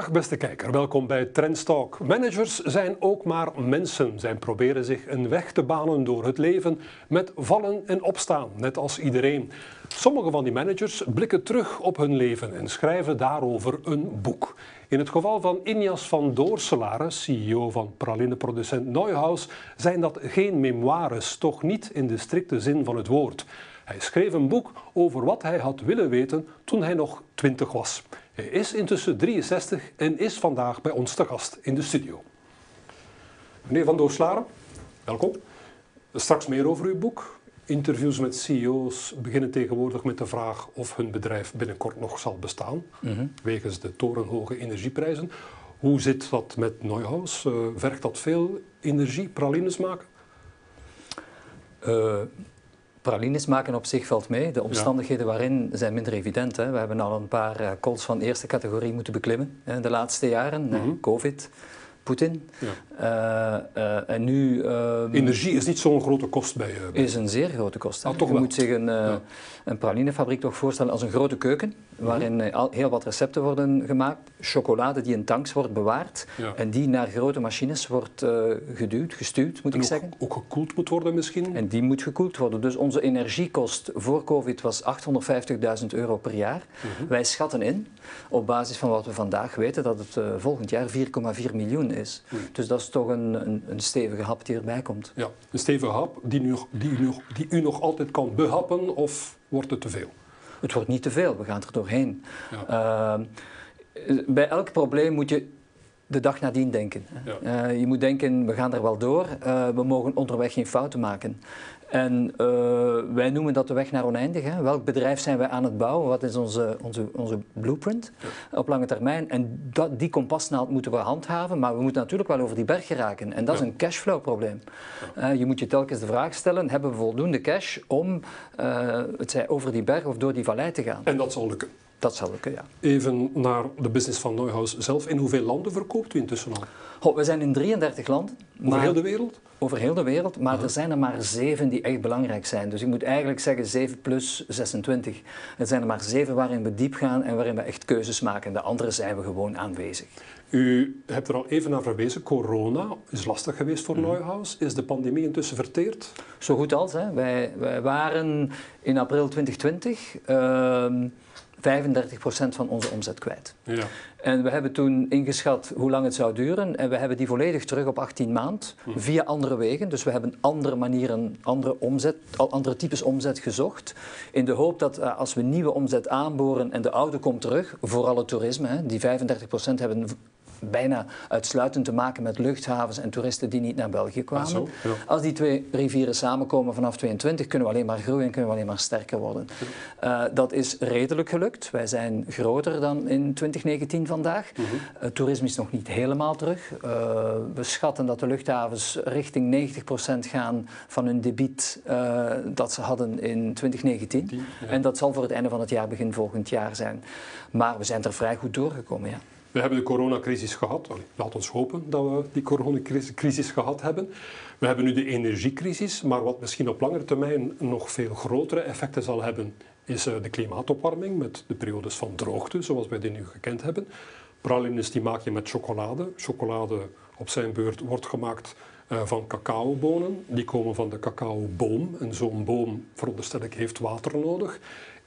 Dag beste kijker, welkom bij Trendstalk. Managers zijn ook maar mensen. Zij proberen zich een weg te banen door het leven met vallen en opstaan, net als iedereen. Sommige van die managers blikken terug op hun leven en schrijven daarover een boek. In het geval van Injas van Doorselaar, CEO van pralineproducent Neuhaus, zijn dat geen memoires, toch niet in de strikte zin van het woord. Hij schreef een boek over wat hij had willen weten toen hij nog twintig was. Hij is intussen 63 en is vandaag bij ons te gast in de studio. Meneer Van Doorslaren, welkom. Straks meer over uw boek. Interviews met CEO's beginnen tegenwoordig met de vraag of hun bedrijf binnenkort nog zal bestaan, wegens de torenhoge energieprijzen. Hoe zit dat met Neuhaus? Uh, vergt dat veel energie, pralines maken? Uh, pralines maken op zich valt mee. De omstandigheden waarin zijn minder evident. Hè. We hebben al een paar uh, calls van eerste categorie moeten beklimmen hè, de laatste jaren. Mm Covid, Poetin. Ja. Uh, uh, en nu... Ehm, Energie is niet zo'n grote kost bij je? Is een zeer grote kost. Ah, je moet zich een, ja. een pralinefabriek toch voorstellen als een grote keuken, mhm. waarin heel wat recepten worden gemaakt. Chocolade die in tanks wordt bewaard ja. en die naar grote machines wordt geduwd, gestuurd, moet en ik ook, zeggen. ook gekoeld moet worden misschien? En die moet gekoeld worden. Dus onze energiekost voor COVID was 850.000 euro per jaar. Mhm. Wij schatten in, op basis van wat we vandaag weten, dat het volgend jaar 4,4 miljoen is. Mm. Dus dat is toch een, een, een, stevige hap die erbij komt. Ja, een stevige hap die, nu, die, u, die u nog altijd kan behappen of wordt het te veel? Het wordt niet te veel, we gaan er doorheen. Ja. Uh, bij elk probleem moet je de dag nadien denken. Ja. Uh, je moet denken, we gaan er wel door, uh, we mogen onderweg geen fouten maken. En uh, wij noemen dat de weg naar oneindig. Hè. Welk bedrijf zijn wij aan het bouwen? Wat is onze, onze, onze blueprint ja. op lange termijn? En dat, die kompasnaald moeten we handhaven, maar we moeten natuurlijk wel over die berg geraken. En dat ja. is een cashflow probleem. Uh, je moet je telkens de vraag stellen, hebben we voldoende cash om uh, het zij over die berg of door die vallei te gaan? En dat zal lukken? Dat zal lukken, ja. Even naar de business van Neuhaus zelf. In hoeveel landen verkoopt u intussen al? Goh, we zijn in 33 landen. Over maar... heel de wereld? Over heel de wereld, maar er zijn er maar zeven die echt belangrijk zijn. Dus ik moet eigenlijk zeggen 7 plus 26. Er zijn er maar zeven waarin we diep gaan en waarin we echt keuzes maken. De andere zijn we gewoon aanwezig. U hebt er al even naar verwezen, corona is lastig geweest voor mm. Neuhaus. Is de pandemie intussen verteerd? Zo goed als. Hè. Wij, wij waren in april 2020... Uh, 35% van onze omzet kwijt. Ja. En we hebben toen ingeschat hoe lang het zou duren en we hebben die volledig terug op 18 maand hm. via andere wegen. Dus we hebben andere manieren, andere, omzet, andere types omzet gezocht in de hoop dat uh, als we nieuwe omzet aanboren en de oude komt terug, vooral het toerisme, hè, die 35% hebben bijna uitsluitend te maken met luchthavens en toeristen die niet naar België kwamen. Zo, ja. Als die twee rivieren samenkomen vanaf 22 kunnen we alleen maar groeien en kunnen we alleen maar sterker worden. Uh, dat is redelijk gelukt. Wij zijn groter dan in 2019 vandaag. Het toerisme is nog niet helemaal terug. Uh, we schatten dat de luchthavens richting 90% gaan van hun debiet uh, dat ze hadden in 2019. Die, ja. En dat zal voor het einde van het jaar, begin volgend jaar zijn. Maar we zijn er vrij goed doorgekomen, ja. We hebben de coronacrisis gehad. Laat ons hopen dat we die coronacrisis gehad hebben. We hebben nu de energiecrisis, maar wat misschien op langere termijn nog veel grotere effecten zal hebben, is de klimaatopwarming met de periodes van droogte, zoals wij die nu gekend hebben. Pralines die maak je met chocolade. Chocolade op zijn beurt wordt gemaakt uh, van cacaobonen. Die komen van de cacaoboom. En zo'n boom, veronderstel ik, heeft water nodig.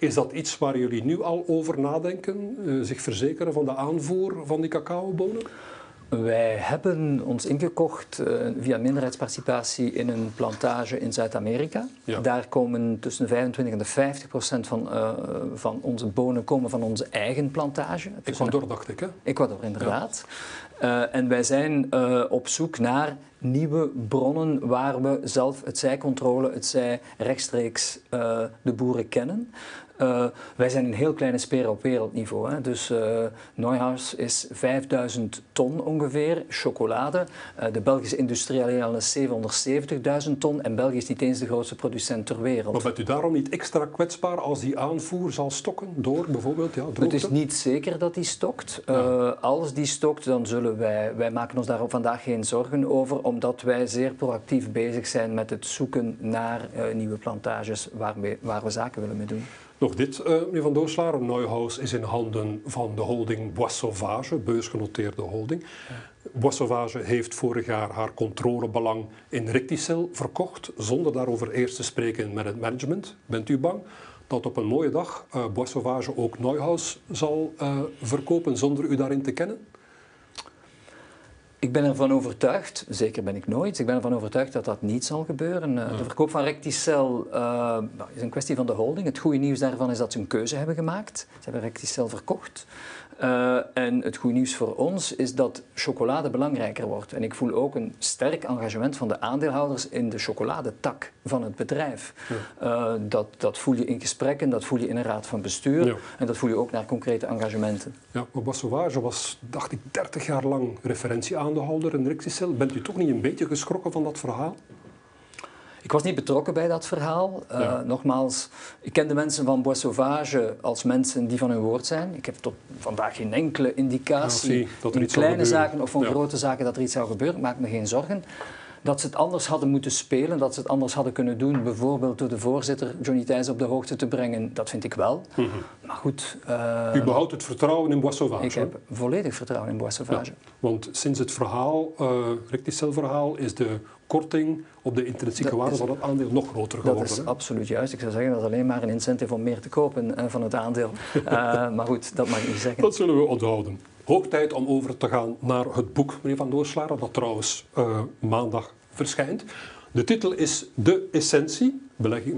Is dat iets waar jullie nu al over nadenken? Uh, zich verzekeren van de aanvoer van die cacaobonen? Wij hebben ons ingekocht uh, via minderheidsparticipatie in een plantage in Zuid-Amerika. Ja. Daar komen tussen 25 en de 50 procent van, uh, van onze bonen komen van onze eigen plantage. Ecuador, dacht ik, hè? Ecuador, inderdaad. Ja. Uh, en wij zijn op zoek naar nieuwe bronnen waar we zelf het zijcontrole, het zij rechtstreeks de boeren kennen. Uh, wij zijn een heel kleine speer op wereldniveau. Hè. Dus uh, Neuhaus is 5000 ton ongeveer chocolade. Uh, de Belgische industrie alleen al is 770.000 ton. En België is niet eens de grootste producent ter wereld. Maar bent u daarom niet extra kwetsbaar als die aanvoer zal stokken door bijvoorbeeld ja, droogte? Het is niet zeker dat die stokt. Ja. als die stokt, dan zullen wij... Wij maken ons daar vandaag geen zorgen over, omdat wij zeer proactief bezig zijn met het zoeken naar nieuwe plantages waar we, waar we zaken willen mee doen. Nog dit, uh, meneer Van Doorslaar. Neuhaus is in handen van de holding Bois Sauvage, beursgenoteerde holding. Bois Sauvage heeft vorig jaar haar controlebelang in Ricticel verkocht, zonder daarover eerst te spreken met het management. Bent u bang dat op een mooie dag uh, Bois Sauvage ook Neuhaus zal uh, verkopen zonder u daarin te kennen? Ik ben ervan overtuigd, zeker ben ik nooit, ik ben ervan overtuigd dat dat niet zal gebeuren. Uh, de verkoop van Recticel uh, is een kwestie van de holding. Het goede nieuws daarvan is dat ze een keuze hebben gemaakt. Ze hebben Recticel verkocht. Uh, en het goede nieuws voor ons is dat chocolade belangrijker wordt. En ik voel ook een sterk engagement van de aandeelhouders in de chocoladetak van het bedrijf. Ja. Uh, dat, dat voel je in gesprekken, dat voel je in een raad van bestuur ja. en dat voel je ook naar concrete engagementen. Ja, maar Sauvage was, dacht ik, 30 jaar lang referentieaandeelhouder in Rixicel. Bent u toch niet een beetje geschrokken van dat verhaal? Ik was niet betrokken bij dat verhaal. Uh, ja. Nogmaals, ik ken de mensen van Bois Sauvage als mensen die van hun woord zijn. Ik heb tot vandaag geen enkele indicatie ja, dat er in kleine zaken of van ja. grote zaken dat er iets zou gebeuren. Maak me geen zorgen. Dat ze het anders hadden moeten spelen, dat ze het anders hadden kunnen doen, bijvoorbeeld door de voorzitter Johnny Thijs op de hoogte te brengen, dat vind ik wel. Mm -hmm. Maar goed. Uh, U behoudt het vertrouwen in Bois Sauvage? Ik heb volledig vertrouwen in Bois Sauvage. Want sinds het verhaal, uh, verhaal is de korting op de intrinsieke waarde van het aandeel nog groter geworden. Dat is absoluut juist. Ik zou zeggen dat is alleen maar een incentive om meer te kopen uh, van het aandeel. uh, maar goed, dat mag ik niet zeggen. Dat zullen we onthouden. Hoog tijd om over te gaan naar het boek, meneer Van Doorslaren, dat trouwens uh, maandag verschijnt. De titel is De Essentie,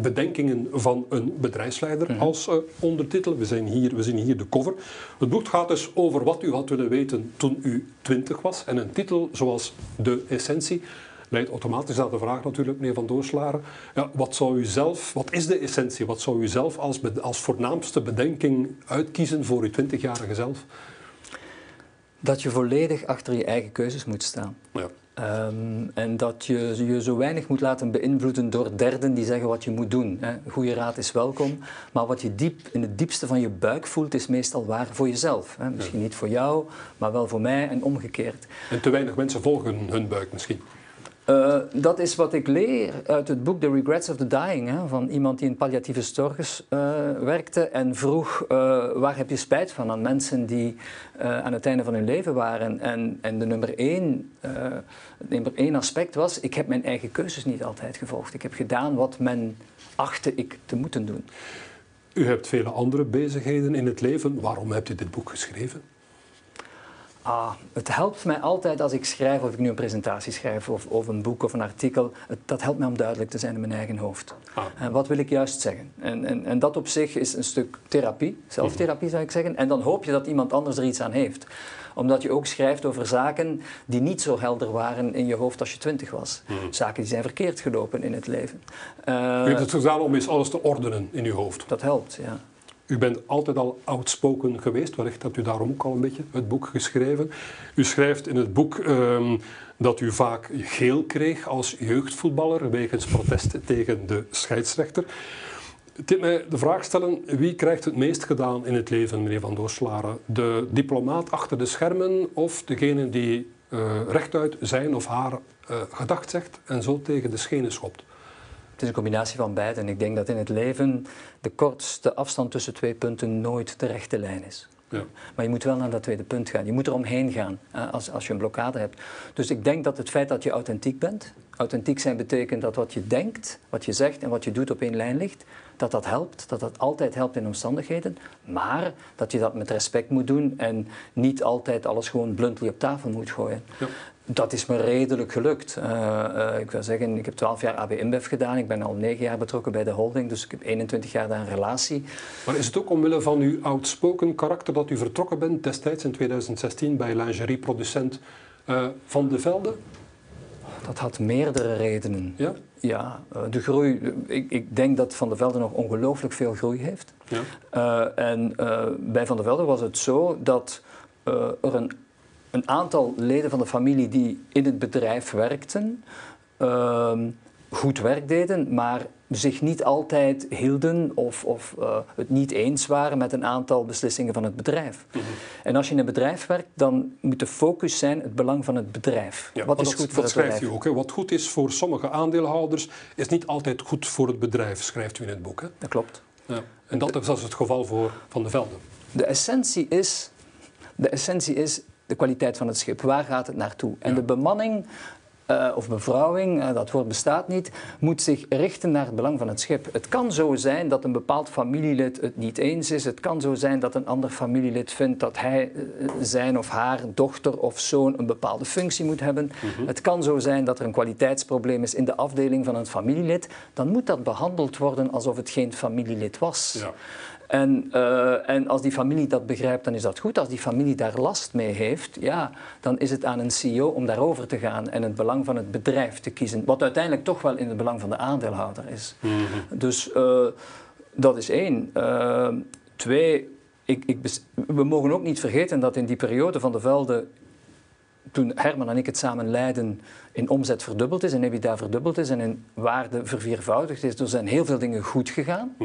bedenkingen van een bedrijfsleider mm -hmm. als uh, ondertitel. We, zijn hier, we zien hier de cover. Het boek gaat dus over wat u had willen weten toen u twintig was. En een titel zoals De Essentie leidt automatisch aan de vraag natuurlijk, meneer Van Doorslaren. Ja, wat zou u zelf, wat is de essentie? Wat zou u zelf als, als voornaamste bedenking uitkiezen voor uw twintigjarige zelf? Dat je volledig achter je eigen keuzes moet staan. Ja. Um, en dat je je zo weinig moet laten beïnvloeden door derden die zeggen wat je moet doen. Hè. Goede raad is welkom, maar wat je diep in het diepste van je buik voelt, is meestal waar voor jezelf. Hè. Misschien ja. niet voor jou, maar wel voor mij en omgekeerd. En te weinig mensen volgen hun buik misschien. Uh, dat is wat ik leer uit het boek The Regrets of the Dying, hè, van iemand die in palliatieve zorg uh, werkte en vroeg uh, waar heb je spijt van aan mensen die aan het einde van hun leven waren. En, en de nummer één, nummer één aspect was, ik heb mijn eigen keuzes niet altijd gevolgd. Ik heb gedaan wat men achtte ik te moeten doen. U hebt vele andere bezigheden in het leven. Waarom hebt u dit boek geschreven? Ah, het helpt mij altijd als ik schrijf, of ik nu een presentatie schrijf of, of een boek of een artikel, het, dat helpt mij om duidelijk te zijn in mijn eigen hoofd. Ah. En wat wil ik juist zeggen? En, en, en dat op zich is een stuk therapie, zelftherapie zou ik zeggen. En dan hoop je dat iemand anders er iets aan heeft omdat je ook schrijft over zaken die niet zo helder waren in je hoofd als je twintig was. Mm. Zaken die zijn verkeerd gelopen in het leven. Uh, u hebt het gedaan om eens alles te ordenen in uw hoofd. Dat helpt, ja. U bent altijd al outspoken geweest, wellicht hebt u daarom ook al een beetje het boek geschreven. U schrijft in het boek um, dat u vaak geel kreeg als jeugdvoetballer wegens protesten tegen de scheidsrechter. Het mij de vraag stellen, wie krijgt het meest gedaan in het leven, meneer Van Doorslaren? De diplomaat achter de schermen of degene die uh, rechtuit zijn of haar uh, gedacht zegt en zo tegen de schenen schopt? Het is een combinatie van beide. En ik denk dat in het leven de kortste afstand tussen twee punten nooit de rechte lijn is. Ja. Maar je moet wel naar dat tweede punt gaan. Je moet er omheen gaan als, als je een blokkade hebt. Dus ik denk dat het feit dat je authentiek bent, authentiek zijn betekent dat wat je denkt, wat je zegt en wat je doet op één lijn ligt, dat dat helpt, dat dat altijd helpt in omstandigheden, maar dat je dat met respect moet doen en niet altijd alles gewoon bluntly op tafel moet gooien. Ja. Dat is me redelijk gelukt. Uh, uh, ik wil zeggen, ik heb 12 jaar AB InBev gedaan. Ik ben al 9 jaar betrokken bij de holding, dus ik heb 21 jaar daar een relatie. Maar is het ook omwille van uw outspoken karakter dat u vertrokken bent destijds in 2016 bij lingerieproducent uh, Van de Velde? Dat had meerdere redenen. Ja? Ja, de groei. Ik, ik denk dat Van der Velde nog ongelooflijk veel groei heeft. Ja. en bij Van der Velde was het zo dat er een een aantal leden van de familie die in het bedrijf werkten, uh, goed werk deden, maar zich niet altijd hielden of, of uh, het niet eens waren met een aantal beslissingen van het bedrijf. Mm -hmm. En als je in een bedrijf werkt, dan moet de focus zijn het belang van het bedrijf. Ja, wat is dat, goed voor dat het schrijft bedrijf? u ook. Hè? Wat goed is voor sommige aandeelhouders, is niet altijd goed voor het bedrijf, schrijft u in het boek. Hè? Dat klopt. Ja. En dat is het geval voor Van de Velde. De essentie is, de essentie is de kwaliteit van het schip. Waar gaat het naartoe? En de bemanning uh, of bevrouwing, uh, dat woord bestaat niet, moet zich richten naar het belang van het schip. Het kan zo zijn dat een bepaald familielid het niet eens is. Het kan zo zijn dat een ander familielid vindt dat hij uh, zijn of haar dochter of zoon een bepaalde functie moet hebben. -hmm. Het kan zo zijn dat er een kwaliteitsprobleem is in de afdeling van een familielid. Dan moet dat behandeld worden alsof het geen familielid was. Ja. En, uh, en, als die familie dat begrijpt, dan is dat goed. Als die familie daar last mee heeft, ja, dan is het aan een CEO om daarover te gaan en het belang van het bedrijf te kiezen. Wat uiteindelijk toch wel in het belang van de aandeelhouder is. Mm -hmm. Dus uh, dat is één. Uh, twee, ik, ik we mogen ook niet vergeten dat in die periode van de velden toen Herman en ik het samen leiden, in omzet verdubbeld is, in EBITDA verdubbeld is en in waarde verviervoudigd is. Er zijn heel veel dingen goed gegaan.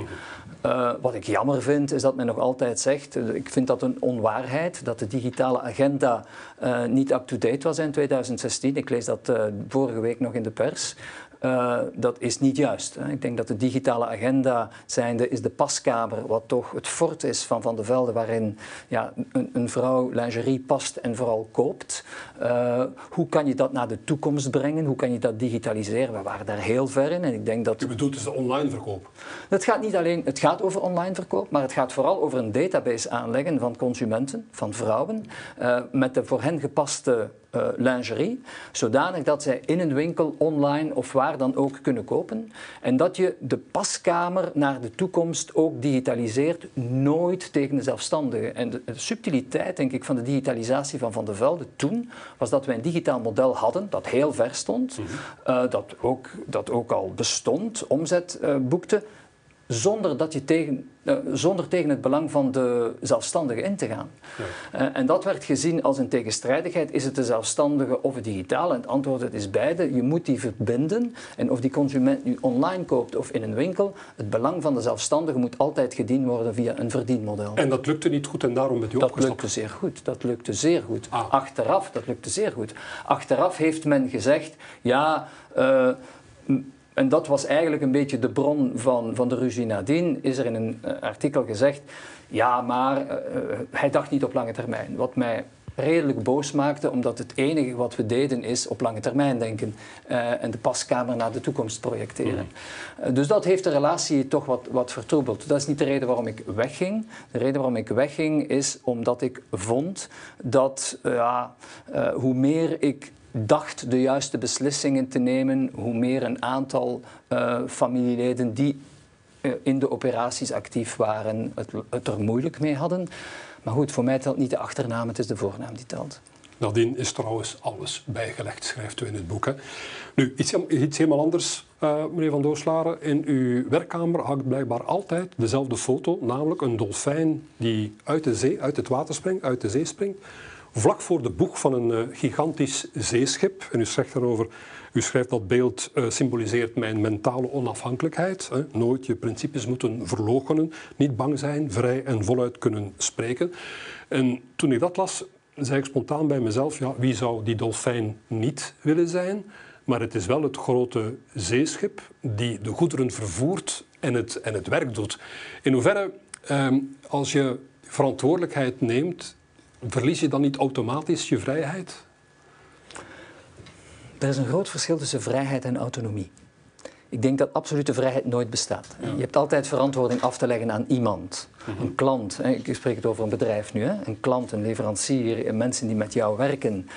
Uh, wat ik jammer vind, is dat men nog altijd zegt, ik vind dat een onwaarheid, dat de digitale agenda uh, niet up-to-date was in 2016. Ik lees dat vorige week nog in de pers. Uh, dat is niet juist. Hè. Ik denk dat de digitale agenda zijnde is de paskamer, wat toch het fort is van Van de Velde, waarin ja, een, een vrouw lingerie past en vooral koopt. Uh, hoe kan je dat naar de toekomst brengen? Hoe kan je dat digitaliseren? We waren daar heel ver in. En ik denk dat... U bedoelt dus de online verkoop? Het gaat niet alleen het gaat over online verkoop, maar het gaat vooral over een database aanleggen van consumenten, van vrouwen, uh, met de voor hen gepaste uh, lingerie, zodanig dat zij in een winkel, online of waar dan ook kunnen kopen. En dat je de paskamer naar de toekomst ook digitaliseert, nooit tegen de zelfstandige. En de, de subtiliteit, denk ik, van de digitalisatie van Van de Velde toen, was dat wij een digitaal model hadden dat heel ver stond, mm -hmm. uh, dat, ook, dat ook al bestond, omzet uh, boekte, zonder, dat je tegen, uh, zonder tegen het belang van de zelfstandige in te gaan. Ja. Uh, en dat werd gezien als een tegenstrijdigheid. Is het de zelfstandige of het digitaal? En het antwoord het is beide. Je moet die verbinden. En of die consument nu online koopt of in een winkel, het belang van de zelfstandige moet altijd gediend worden via een verdienmodel. En dat lukte niet goed en daarom bent u Dat opgestapt? lukte zeer goed. Dat lukte zeer goed. Ah. Achteraf, dat lukte zeer goed. Achteraf heeft men gezegd, ja... Uh, en dat was eigenlijk een beetje de bron van, van de ruzie nadien. Is er in een uh, artikel gezegd, ja, maar uh, hij dacht niet op lange termijn. Wat mij redelijk boos maakte, omdat het enige wat we deden is op lange termijn denken uh, en de paskamer naar de toekomst projecteren. Mm. dus dat heeft de relatie toch wat, wat vertroebeld. Dat is niet de reden waarom ik wegging. De reden waarom ik wegging is omdat ik vond dat hoe meer ik dacht de juiste beslissingen te nemen, hoe meer een aantal uh, familieleden die uh, in de operaties actief waren, het, er moeilijk mee hadden. Maar goed, voor mij telt niet de achternaam, het is de voornaam die telt. Nadien is trouwens alles bijgelegd, schrijft u in het boek. Nu, iets, helemaal anders, uh, meneer Van Doorslaren. In uw werkkamer hangt blijkbaar altijd dezelfde foto, namelijk een dolfijn die uit, de zee, uit het water springt, uit de zee springt vlak voor de boeg van een uh, gigantisch zeeschip. En u schrijft daarover, u schrijft dat beeld uh, symboliseert mijn mentale onafhankelijkheid. Hè. Nooit je principes moeten verloochenen, niet bang zijn, vrij en voluit kunnen spreken. En toen ik dat las, zei ik spontaan bij mezelf, ja, wie zou die dolfijn niet willen zijn? Maar het is wel het grote zeeschip die de goederen vervoert en het, en het werk doet. In hoeverre, eh, als je verantwoordelijkheid neemt verlies je dan niet automatisch je vrijheid? Er is een groot verschil tussen vrijheid en autonomie. Ik denk dat absolute vrijheid nooit bestaat. Ja. Je hebt altijd verantwoording af te leggen aan iemand. Mm -hmm. Een klant, ik spreek het over een bedrijf nu, een klant, een leverancier, mensen die met jou werken.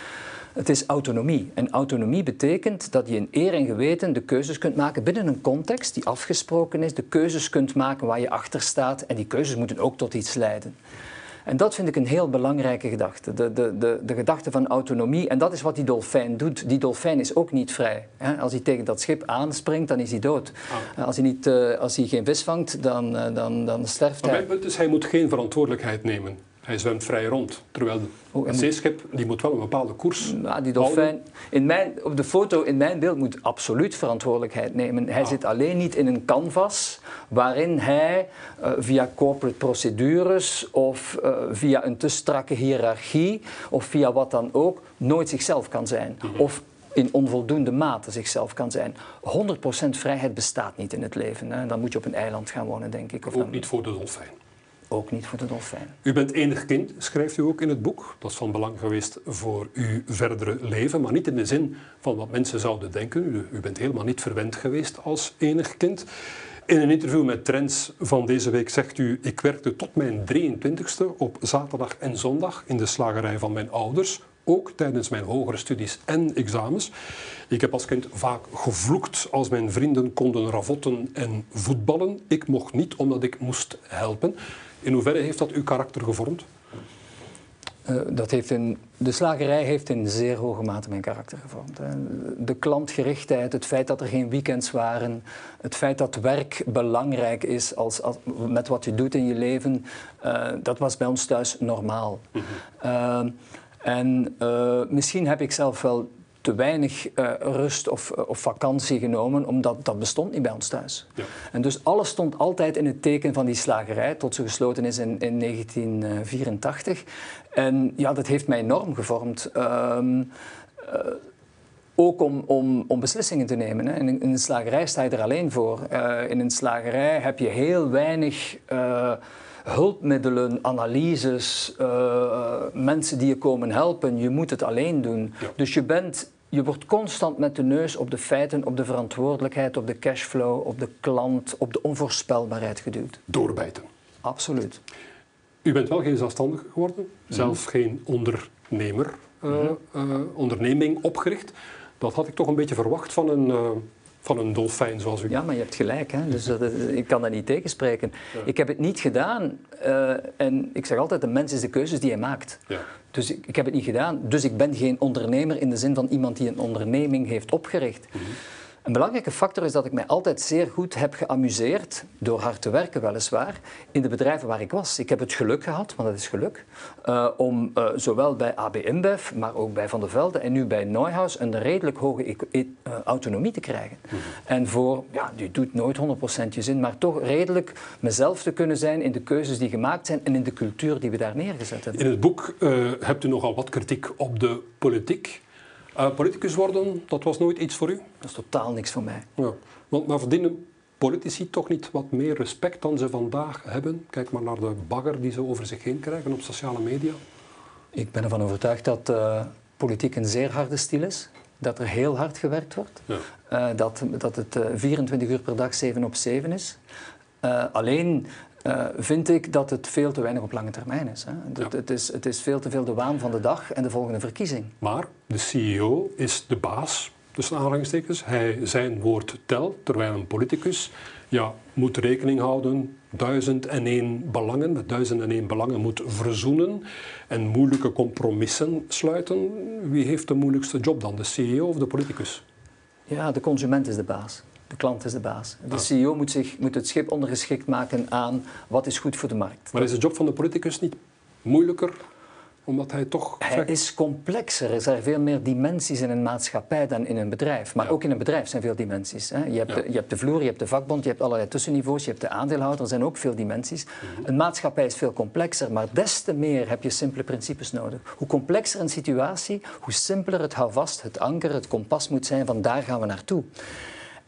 Het is autonomie. En autonomie betekent dat je in eer en geweten de keuzes kunt maken binnen een context die afgesproken is. De keuzes kunt maken waar je achter staat. En die keuzes moeten ook tot iets leiden. En dat vind ik een heel belangrijke gedachte. De, de, de, de gedachte van autonomie. En dat is wat die dolfijn doet. Die dolfijn is ook niet vrij. Als hij tegen dat schip aanspringt, dan is hij dood. Oh. Als, hij niet, uh, als hij geen vis vangt, dan, uh, dan, dan sterft maar hij. Is, hij moet geen verantwoordelijkheid nemen. Hij zwemt vrij rond. Terwijl oh, een zeeschip die moet wel een bepaalde koers nou, die dolfijn, in mijn, Op de foto in mijn beeld moet absoluut verantwoordelijkheid nemen. Hij ah. zit alleen niet in een canvas waarin hij uh, via corporate procedures of uh, via een te strakke hiërarchie of via wat dan ook nooit zichzelf kan zijn. Mm -hmm. Of in onvoldoende mate zichzelf kan zijn. 100% vrijheid bestaat niet in het leven. Hè. Dan moet je op een eiland gaan wonen, denk ik. Of Ook niet voor de dolfijn. Ook niet voor de dolfijn. U bent enig kind, schrijft u ook in het boek. Dat is van belang geweest voor uw verdere leven, maar niet in de zin van wat mensen zouden denken. U, bent helemaal niet verwend geweest als enig kind. In een interview met Trends van deze week zegt u: Ik werkte tot mijn 23ste op zaterdag en zondag in de slagerij van mijn ouders. Ook tijdens mijn hogere studies en examens. Ik heb als kind vaak gevloekt als mijn vrienden konden ravotten en voetballen. Ik mocht niet omdat ik moest helpen. In hoeverre heeft dat uw karakter gevormd? Uh, dat heeft in, de slagerij heeft in zeer hoge mate mijn karakter gevormd. De klantgerichtheid, het feit dat er geen weekends waren, het feit dat werk belangrijk is als, als met wat je doet in je leven, uh, dat was bij ons thuis normaal. Mm -hmm. uh, en misschien heb ik zelf wel te weinig uh, rust of, of, vakantie genomen, omdat dat bestond niet bij ons thuis. Ja. En dus alles stond altijd in het teken van die slagerij, tot ze gesloten is in, in 1984. En ja, dat heeft mij enorm gevormd. Um, uh, ook om, om, om, beslissingen te nemen. Hè. In, in, een slagerij sta je er alleen voor. Uh, in een slagerij heb je heel weinig hulpmiddelen, analyses, uh, mensen die je komen helpen. Je moet het alleen doen. Ja. Dus je bent je wordt constant met de neus op de feiten, op de verantwoordelijkheid, op de cashflow, op de klant, op de onvoorspelbaarheid geduwd. Doorbijten. Absoluut. U bent wel geen zelfstandige geworden, zelf geen ondernemer, uh, uh, onderneming opgericht. Dat had ik toch een beetje verwacht van een, uh, van een dolfijn zoals u. Ja, maar je hebt gelijk. Hè? Dus dat, ik kan dat niet tegenspreken. Ja. Ik heb het niet gedaan. en ik zeg altijd, de mens is de keuzes die hij maakt. Ja. Dus ik, ik, heb het niet gedaan. Dus ik ben geen ondernemer in de zin van iemand die een onderneming heeft opgericht. Mm -hmm. Een belangrijke factor is dat ik mij altijd zeer goed heb geamuseerd, door hard te werken weliswaar, in de bedrijven waar ik was. Ik heb het geluk gehad, want dat is geluk, uh, om uh, zowel bij AB InBev, maar ook bij Van der Velde en nu bij Neuhaus een redelijk hoge e e uh, autonomie te krijgen. Mm -hmm. En voor, ja, die doet nooit 100% je zin, maar toch redelijk mezelf te kunnen zijn in de keuzes die gemaakt zijn en in de cultuur die we daar neergezet hebben. In het boek hebt u nogal wat kritiek op de politiek. Uh, politicus worden, dat was nooit iets voor u? Dat is totaal niks voor mij. Ja. Want, maar verdienen politici toch niet wat meer respect dan ze vandaag hebben? Kijk maar naar de bagger die ze over zich heen krijgen op sociale media. Ik ben ervan overtuigd dat uh, politiek een zeer harde stil is. Dat er heel hard gewerkt wordt. Ja. Uh, dat, dat het 24 uur per dag 7 op 7 is. alleen uh, vind ik dat het veel te weinig op lange termijn is. Hè. Ja. Het, is. Het is veel te veel de waan van de dag en de volgende verkiezing. Maar de CEO is de baas, tussen aanhalingstekens. Hij zijn woord telt, terwijl een politicus ja, moet rekening houden duizend en één belangen, met duizend en één belangen moet verzoenen en moeilijke compromissen sluiten. Wie heeft de moeilijkste job dan, de CEO of de politicus? Ja, de consument is de baas. De klant is de baas. De CEO moet, zich, moet het schip ondergeschikt maken aan wat is goed voor de markt. Maar is de job van de politicus niet moeilijker? Omdat hij toch... Hij is complexer. Er zijn veel meer dimensies in een maatschappij dan in een bedrijf. Maar ja. ook in een bedrijf zijn veel dimensies. Hè. Je, hebt ja. de, je hebt de vloer, je hebt de vakbond, je hebt allerlei tussenniveaus, je hebt de aandeelhouder. Er zijn ook veel dimensies. Mm -hmm. Een maatschappij is veel complexer, maar des te meer heb je simpele principes nodig. Hoe complexer een situatie, hoe simpeler het houvast, het anker, het kompas moet zijn van daar gaan we naartoe.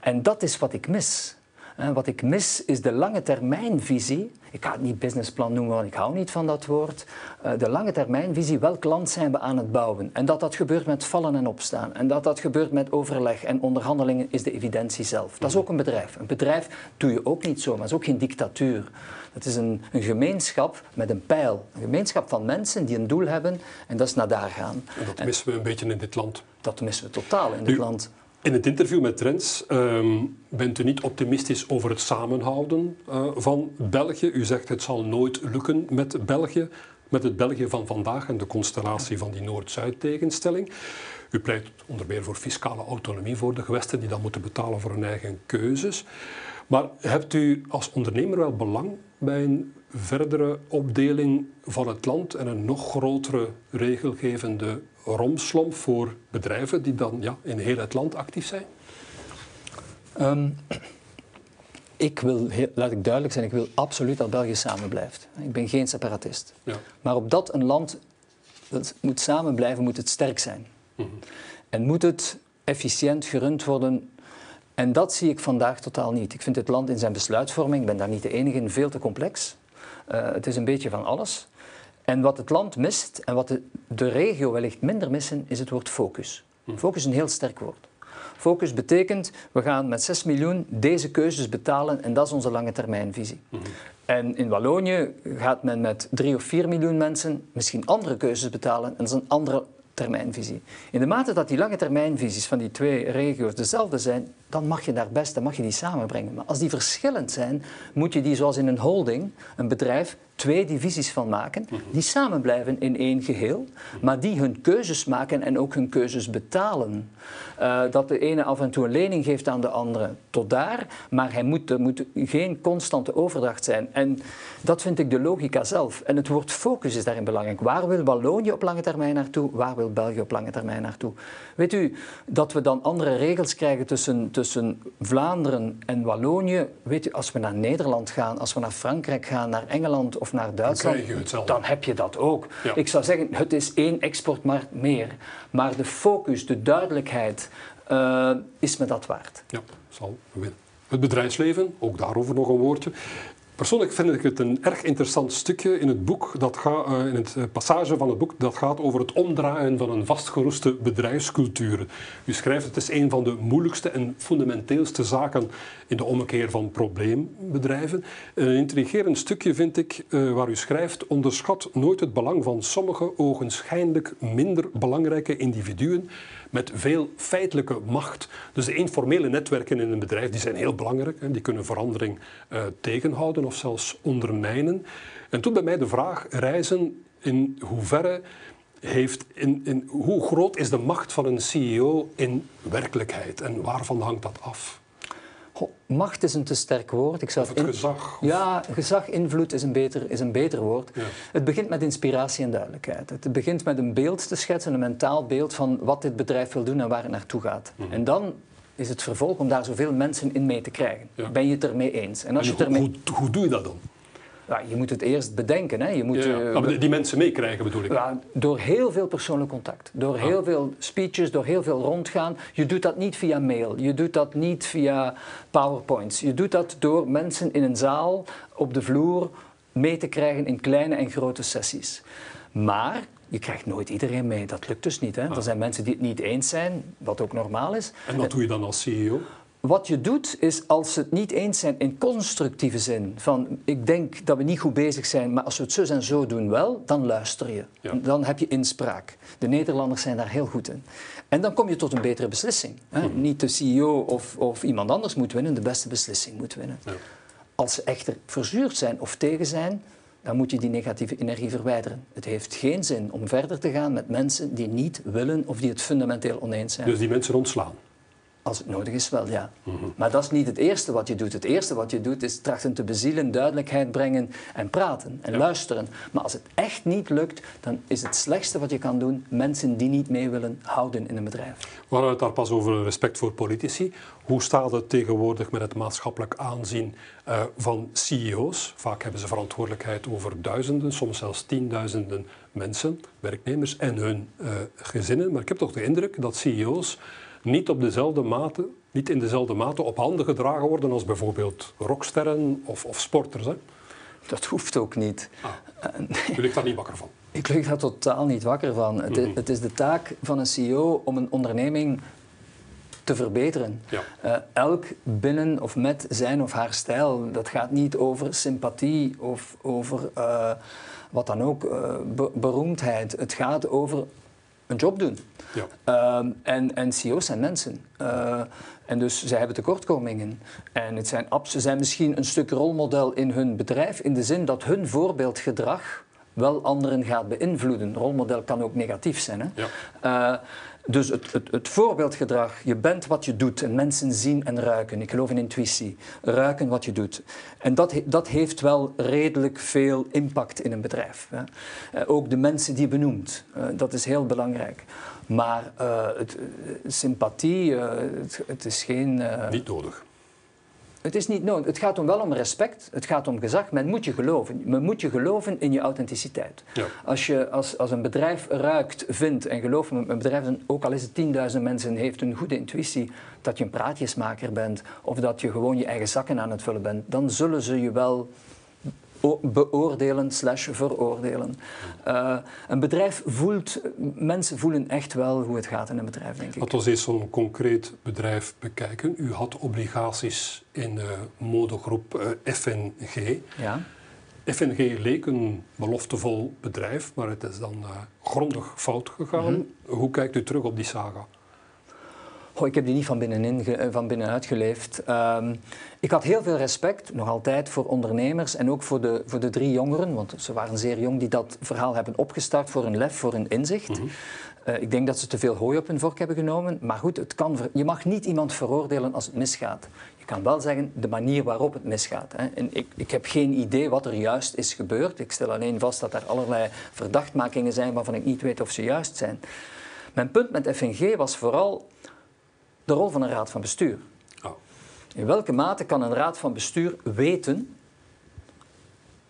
En dat is wat ik mis. En wat ik mis is de lange termijnvisie. Ik ga het niet businessplan noemen, want ik hou niet van dat woord. Uh, de lange termijnvisie, welk land zijn we aan het bouwen? En dat dat gebeurt met vallen en opstaan. En dat dat gebeurt met overleg en onderhandelingen is de evidentie zelf. Dat is ook een bedrijf. Een bedrijf doe je ook niet zo, maar het is ook geen dictatuur. Het is een, een gemeenschap met een pijl. Een gemeenschap van mensen die een doel hebben en dat is naar daar gaan. En dat missen we een beetje in dit land. Dat missen we totaal in dit land. In het interview met Trends um, bent u niet optimistisch over het samenhouden uh, van België. U zegt het zal nooit lukken met België, met het België van vandaag en de constellatie van die Noord-Zuid tegenstelling. U pleit onder meer voor fiscale autonomie voor de gewesten die dan moeten betalen voor hun eigen keuzes. Maar hebt u als ondernemer wel belang bij een verdere opdeling van het land en een nog grotere regelgevende romslomp voor bedrijven die dan ja, in heel het land actief zijn? Um, ik wil, laat ik duidelijk zijn, ik wil absoluut dat België samen blijft. Ik ben geen separatist. Ja. Maar op dat een land dat moet samen blijven, moet het sterk zijn. Mm -hmm. En moet het efficiënt gerund worden. En dat zie ik vandaag totaal niet. Ik vind het land in zijn besluitvorming, ik ben daar niet de enige in, veel te complex. Uh, het is een beetje van alles. En wat het land mist en wat de, de regio wellicht minder missen, is het woord focus. Hm. Focus is een heel sterk woord. Focus betekent, we gaan met 6 miljoen deze keuzes betalen en dat is onze lange termijnvisie. Mm En in Wallonië gaat men met 3 of 4 miljoen mensen misschien andere keuzes betalen en dat is een andere termijnvisie. In de mate dat die lange termijnvisies van die twee regio's dezelfde zijn, dan mag je daar best, dan mag je die samenbrengen. Maar als die verschillend zijn, moet je die zoals in een holding, een bedrijf, twee divisies van maken, mhm. die samen blijven in één geheel, maar die hun keuzes maken en ook hun keuzes betalen. Uh, dat de ene af en toe een lening geeft aan de andere, tot daar, maar hij moet, er moet geen constante overdracht zijn. En dat vind ik de logica zelf. En het woord focus is daarin belangrijk. Waar wil Wallonië op lange termijn naartoe? Waar wil België op lange termijn naartoe? Weet u, dat we dan andere regels krijgen tussen, tussen Vlaanderen en Wallonië, weet u, als we naar Nederland gaan, als we naar Frankrijk gaan, naar Engeland of naar Duitsland, dan, dan heb je dat ook. Ik zou zeggen, het is één exportmarkt meer. Maar de focus, de duidelijkheid, uh, is me dat waard. Ja, zal winnen. Het bedrijfsleven, ook daarover nog een woordje. Persoonlijk vind ik het een erg interessant stukje in het boek, dat gaat, uh, in het eh, passage van het boek, dat gaat over het omdraaien van een vastgeroeste bedrijfscultuur. U schrijft, het is een van de moeilijkste en fundamenteelste zaken in de ommekeer van probleembedrijven. Een intrigerend stukje vind ik uh, waar u schrijft, onderschat nooit het belang van sommige ogenschijnlijk minder belangrijke individuen met veel feitelijke macht. Dus de informele netwerken in een bedrijf die zijn heel belangrijk. Hè. Die kunnen verandering uh, tegenhouden of zelfs ondermijnen. En toen bij mij de vraag reizen in hoeverre heeft, in, in, hoe groot is de macht van een CEO in werkelijkheid en waarvan hangt dat af? Macht is een te sterk woord. Ik zou of het gezag? Ja, gezag, invloed is een beter, is een beter woord. Ja. Het begint met inspiratie en duidelijkheid. Het begint met een beeld te schetsen, een mentaal beeld van wat dit bedrijf wil doen en waar het naartoe gaat. Mhm. En dan is het vervolg om daar zoveel mensen in mee te krijgen. Ben je het ermee eens? En, als je ermee... hoe, hoe doe je dat dan? Ja, je moet het eerst bedenken. Hè. Je moet, ja, ja. Uh, die mensen meekrijgen bedoel ik? Ja, door heel veel persoonlijk contact. Door heel veel speeches, door heel veel rondgaan. Je doet dat niet via mail. Je doet dat niet via powerpoints. Je doet dat door mensen in een zaal, op de vloer, mee te krijgen in kleine en grote sessies. Maar je krijgt nooit iedereen mee. Dat lukt dus niet. Hè. Er zijn mensen die het niet eens zijn, wat ook normaal is. En wat doe je dan als CEO? Wat je doet is als ze het niet eens zijn in constructieve zin, van ik denk dat we niet goed bezig zijn, maar als we het zo en zo doen wel, dan luister je. Dan heb je inspraak. De Nederlanders zijn daar heel goed in. En dan kom je tot een betere beslissing. Hè? Mhm. Niet de CEO of, of, iemand anders moet winnen, de beste beslissing moet winnen. Ja. Als ze echter verzuurd zijn of tegen zijn, dan moet je die negatieve energie verwijderen. Het heeft geen zin om verder te gaan met mensen die niet willen of die het fundamenteel oneens zijn. Dus die mensen ontslaan? Als het nodig is, wel ja. Mhm. Maar dat is niet het eerste wat je doet. Het eerste wat je doet is trachten te bezielen, duidelijkheid brengen en praten en luisteren. Maar als het echt niet lukt, dan is het slechtste wat je kan doen mensen die niet mee willen houden in een bedrijf. We hadden het daar pas over respect voor politici. Hoe staat het tegenwoordig met het maatschappelijk aanzien uh, van CEO's? Vaak hebben ze verantwoordelijkheid over duizenden, soms zelfs tienduizenden mensen, werknemers en hun uh, gezinnen. Maar ik heb toch de indruk dat CEO's niet, op dezelfde mate, niet in dezelfde mate op handen gedragen worden als bijvoorbeeld rocksterren of, of sporters. Hè? Dat hoeft ook niet. Ah, u ligt daar niet wakker van? Ik lig daar totaal niet wakker van. het, is, mhm. het, is, de taak van een CEO om een onderneming te verbeteren. Ja. Uh, elk binnen of met zijn of haar stijl. Dat gaat niet over sympathie of over uh, wat dan ook, uh, beroemdheid. Het gaat over een job doen. Ja. Ehm, en, en CEO's zijn mensen. Uh, en dus zij hebben tekortkomingen. En het zijn, ze zijn misschien een stuk rolmodel in hun bedrijf, in de zin dat hun voorbeeldgedrag wel anderen gaat beïnvloeden. Rolmodel kan ook negatief zijn. Hè? Ja. Uh, dus het, het, het, voorbeeldgedrag, je bent wat je doet en mensen zien en ruiken. Ik geloof in intuïtie. Ruiken wat je doet. En dat, dat heeft wel redelijk veel impact in een bedrijf. Hè. Uh, ook de mensen die je benoemt, uh, dat is heel belangrijk. Maar uh, het, sympathie, het, is geen... Niet nodig. Het is niet nodig. Het gaat om wel om respect, het gaat om gezag. Men moet je geloven. Men moet je geloven in je authenticiteit. Ja. Als, je, als, als een bedrijf ruikt, vindt en gelooft, een bedrijf, ook al is het 10.000 mensen, heeft een goede intuïtie dat je een praatjesmaker bent of dat je gewoon je eigen zakken aan het vullen bent, dan zullen ze je wel beoordelen slash veroordelen. Uh, een bedrijf voelt, mensen voelen echt wel hoe het gaat in een bedrijf, denk ik. Laten we eens zo'n concreet bedrijf bekijken. U had obligaties in uh, modegroep eh, FNG. Ja. FNG leek een beloftevol bedrijf, maar het is dan grondig fout gegaan. Mhm. Hoe kijkt u terug op die saga? Ik heb die niet van, binnenin, eh, van binnenuit geleefd. Um, ik had heel veel respect, nog altijd, voor ondernemers en ook voor de, voor de drie jongeren, want ze waren zeer jong, die dat verhaal hebben opgestart voor hun lef, voor hun inzicht. Mhm. uh, ik denk dat ze te veel hooi op hun vork hebben genomen. Maar goed, het kan je mag niet iemand veroordelen als het misgaat. Je kan wel zeggen de manier waarop het misgaat. Hè. En ik, ik heb geen idee wat er juist is gebeurd. Ik stel alleen vast dat er allerlei verdachtmakingen zijn waarvan ik niet weet of ze juist zijn. Mijn punt met FNG was vooral de rol van een raad van bestuur. Oh. In welke mate kan een raad van bestuur weten,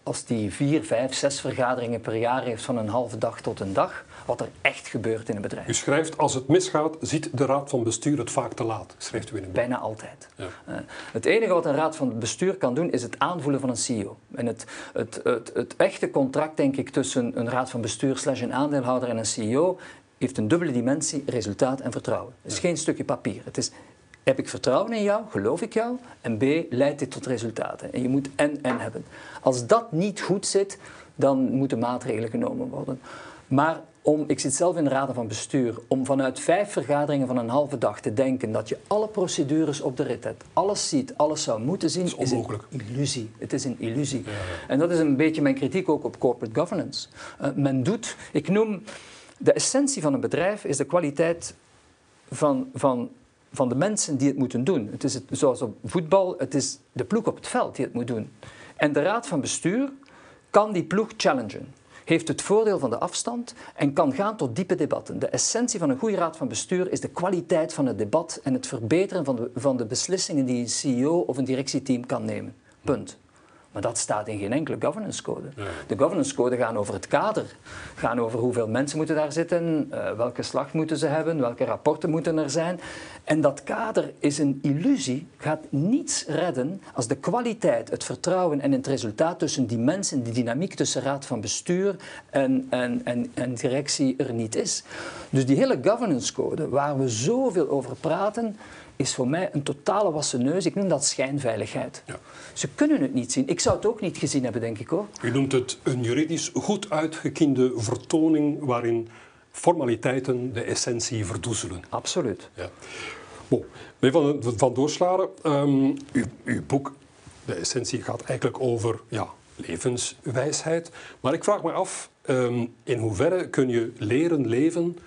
als die vier, vijf, zes vergaderingen per jaar heeft van een halve dag tot een dag, wat er echt gebeurt in een bedrijf. U schrijft, als het misgaat, ziet de raad van bestuur het vaak te laat, schrijft u in boek. Bijna altijd. Ja. Uh, het enige wat een raad van bestuur kan doen, is het aanvoelen van een CEO. En het, het, het, het echte contract, denk ik, tussen een raad van bestuur slash een aandeelhouder en een CEO, heeft een dubbele dimensie, resultaat en vertrouwen. Het is geen stukje papier. Het is, heb ik vertrouwen in jou, geloof ik jou? En B, leidt dit tot resultaten. En je moet en-en hebben. Als dat niet goed zit, dan moeten maatregelen genomen worden. Maar om, ik zit zelf in de raden van bestuur, om vanuit vijf vergaderingen van een halve dag te denken dat je alle procedures op de rit hebt, alles ziet, alles zou moeten zien, is, onmogelijk. een illusie. Het is een illusie. En dat is een beetje mijn kritiek ook op corporate governance. Uh, men doet, ik noem de essentie van een bedrijf is de kwaliteit van, van, van de mensen die het moeten doen. Het is zoals op voetbal, het is de ploeg op het veld die het moet doen. En de raad van bestuur kan die ploeg challengen. Heeft het voordeel van de afstand en kan gaan tot diepe debatten. De essentie van een goede raad van bestuur is de kwaliteit van het debat en het verbeteren van de, van de beslissingen die een CEO of een directieteam kan nemen. Punt. Maar dat staat in geen enkele governance code. De governance code gaan over het kader, gaan over hoeveel mensen moeten daar zitten, uh, welke slag moeten ze hebben, welke rapporten moeten er zijn. En dat kader is een illusie, gaat niets redden als de kwaliteit, het vertrouwen en het resultaat tussen die mensen, die dynamiek tussen raad van bestuur en, en, en, en directie er niet is. Dus die hele governance code, waar we zoveel over praten, is voor mij een totale wassen neus. Ik noem dat schijnveiligheid. Ja. Ze kunnen het niet zien. Ik zou het ook niet gezien hebben, denk ik hoor. U noemt het een juridisch goed uitgekiende vertoning waarin formaliteiten de essentie verdoezelen. Absoluut. Ja. Bon, van, van Doorslaren, um, uw, uw boek, de essentie gaat eigenlijk over ja, levenswijsheid. Maar ik vraag me af, um, in hoeverre kun je leren leven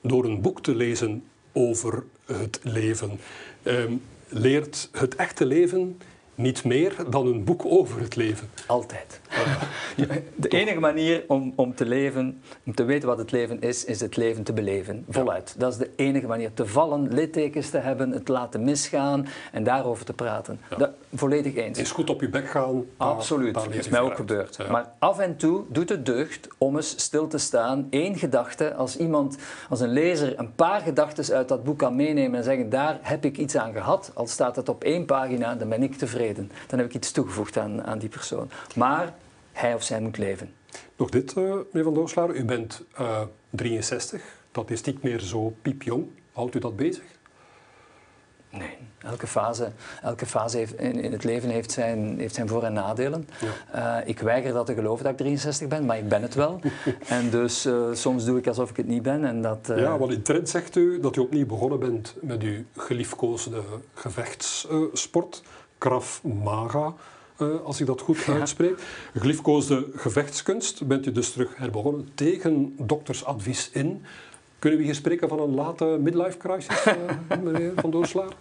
door een boek te lezen over het leven. Um, leert het echte leven niet meer dan een boek over het leven. Altijd. De enige manier om, om te leven, om te weten wat het leven is, is het leven te beleven. Voluit. Dat is de enige manier. Te vallen, littekens te hebben, het laten misgaan en daarover te praten. Dat, volledig eens. Is goed op je bek gaan. Absoluut. Dat is mij ook gebeurd. Maar af en toe doet het deugd om eens stil te staan. Eén gedachte, als iemand, als een lezer een paar gedachten uit dat boek kan meenemen en zeggen, daar heb ik iets aan gehad, al staat het op één pagina, dan ben ik tevreden. Dan heb ik iets toegevoegd aan, aan die persoon. Maar hij of zij moet leven. Nog dit, uh, meneer Van Dooslaar. U bent uh, 63. Dat is niet meer zo piepjong. Houdt u dat bezig? Nee, elke fase, elke fase heeft, in, het leven heeft zijn, heeft zijn voor- en nadelen. Ja. Uh, ik weiger dat te geloven dat ik 63 ben, maar ik ben het wel. en dus uh, soms doe ik alsof ik het niet ben. En dat, uh... Ja, want in trend zegt u dat u opnieuw begonnen bent met uw geliefkoosde gevechtssport. Krav Maga, als ik dat goed ja. uitspreek. Geliefkoosde gevechtskunst bent u dus terug herbegonnen tegen doktersadvies in. Kunnen we hier spreken van een late midlife crisis, uh, meneer Van Doorslaar?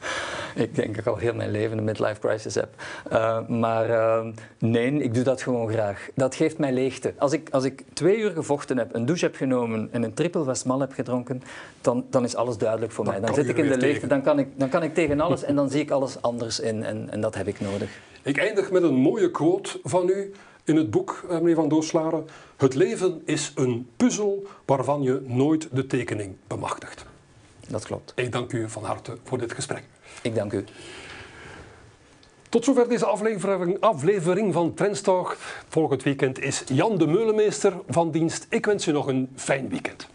Ik denk dat ik al heel mijn leven een midlife crisis heb. Uh, maar uh, nee, ik doe dat gewoon graag. Dat geeft mij leegte. Als ik, als ik twee uur gevochten heb, een douche heb genomen en een triple Westmal heb gedronken, dan, dan is alles duidelijk voor mij. Dan zit ik in de leegte, dan kan ik, dan kan ik tegen alles en dan zie ik alles anders in en, en dat heb ik nodig. Ik eindig met een mooie quote van u in het boek, eh, meneer Van Doorslaren. Het leven is een puzzel waarvan je nooit de tekening bemachtigt. Dat klopt. Ik dank u van harte voor dit gesprek. Ik dank u. Tot zover deze aflevering, aflevering van Trendstalk. Volgend weekend is Jan de Meulemeester van dienst. Ik wens u nog een fijn weekend.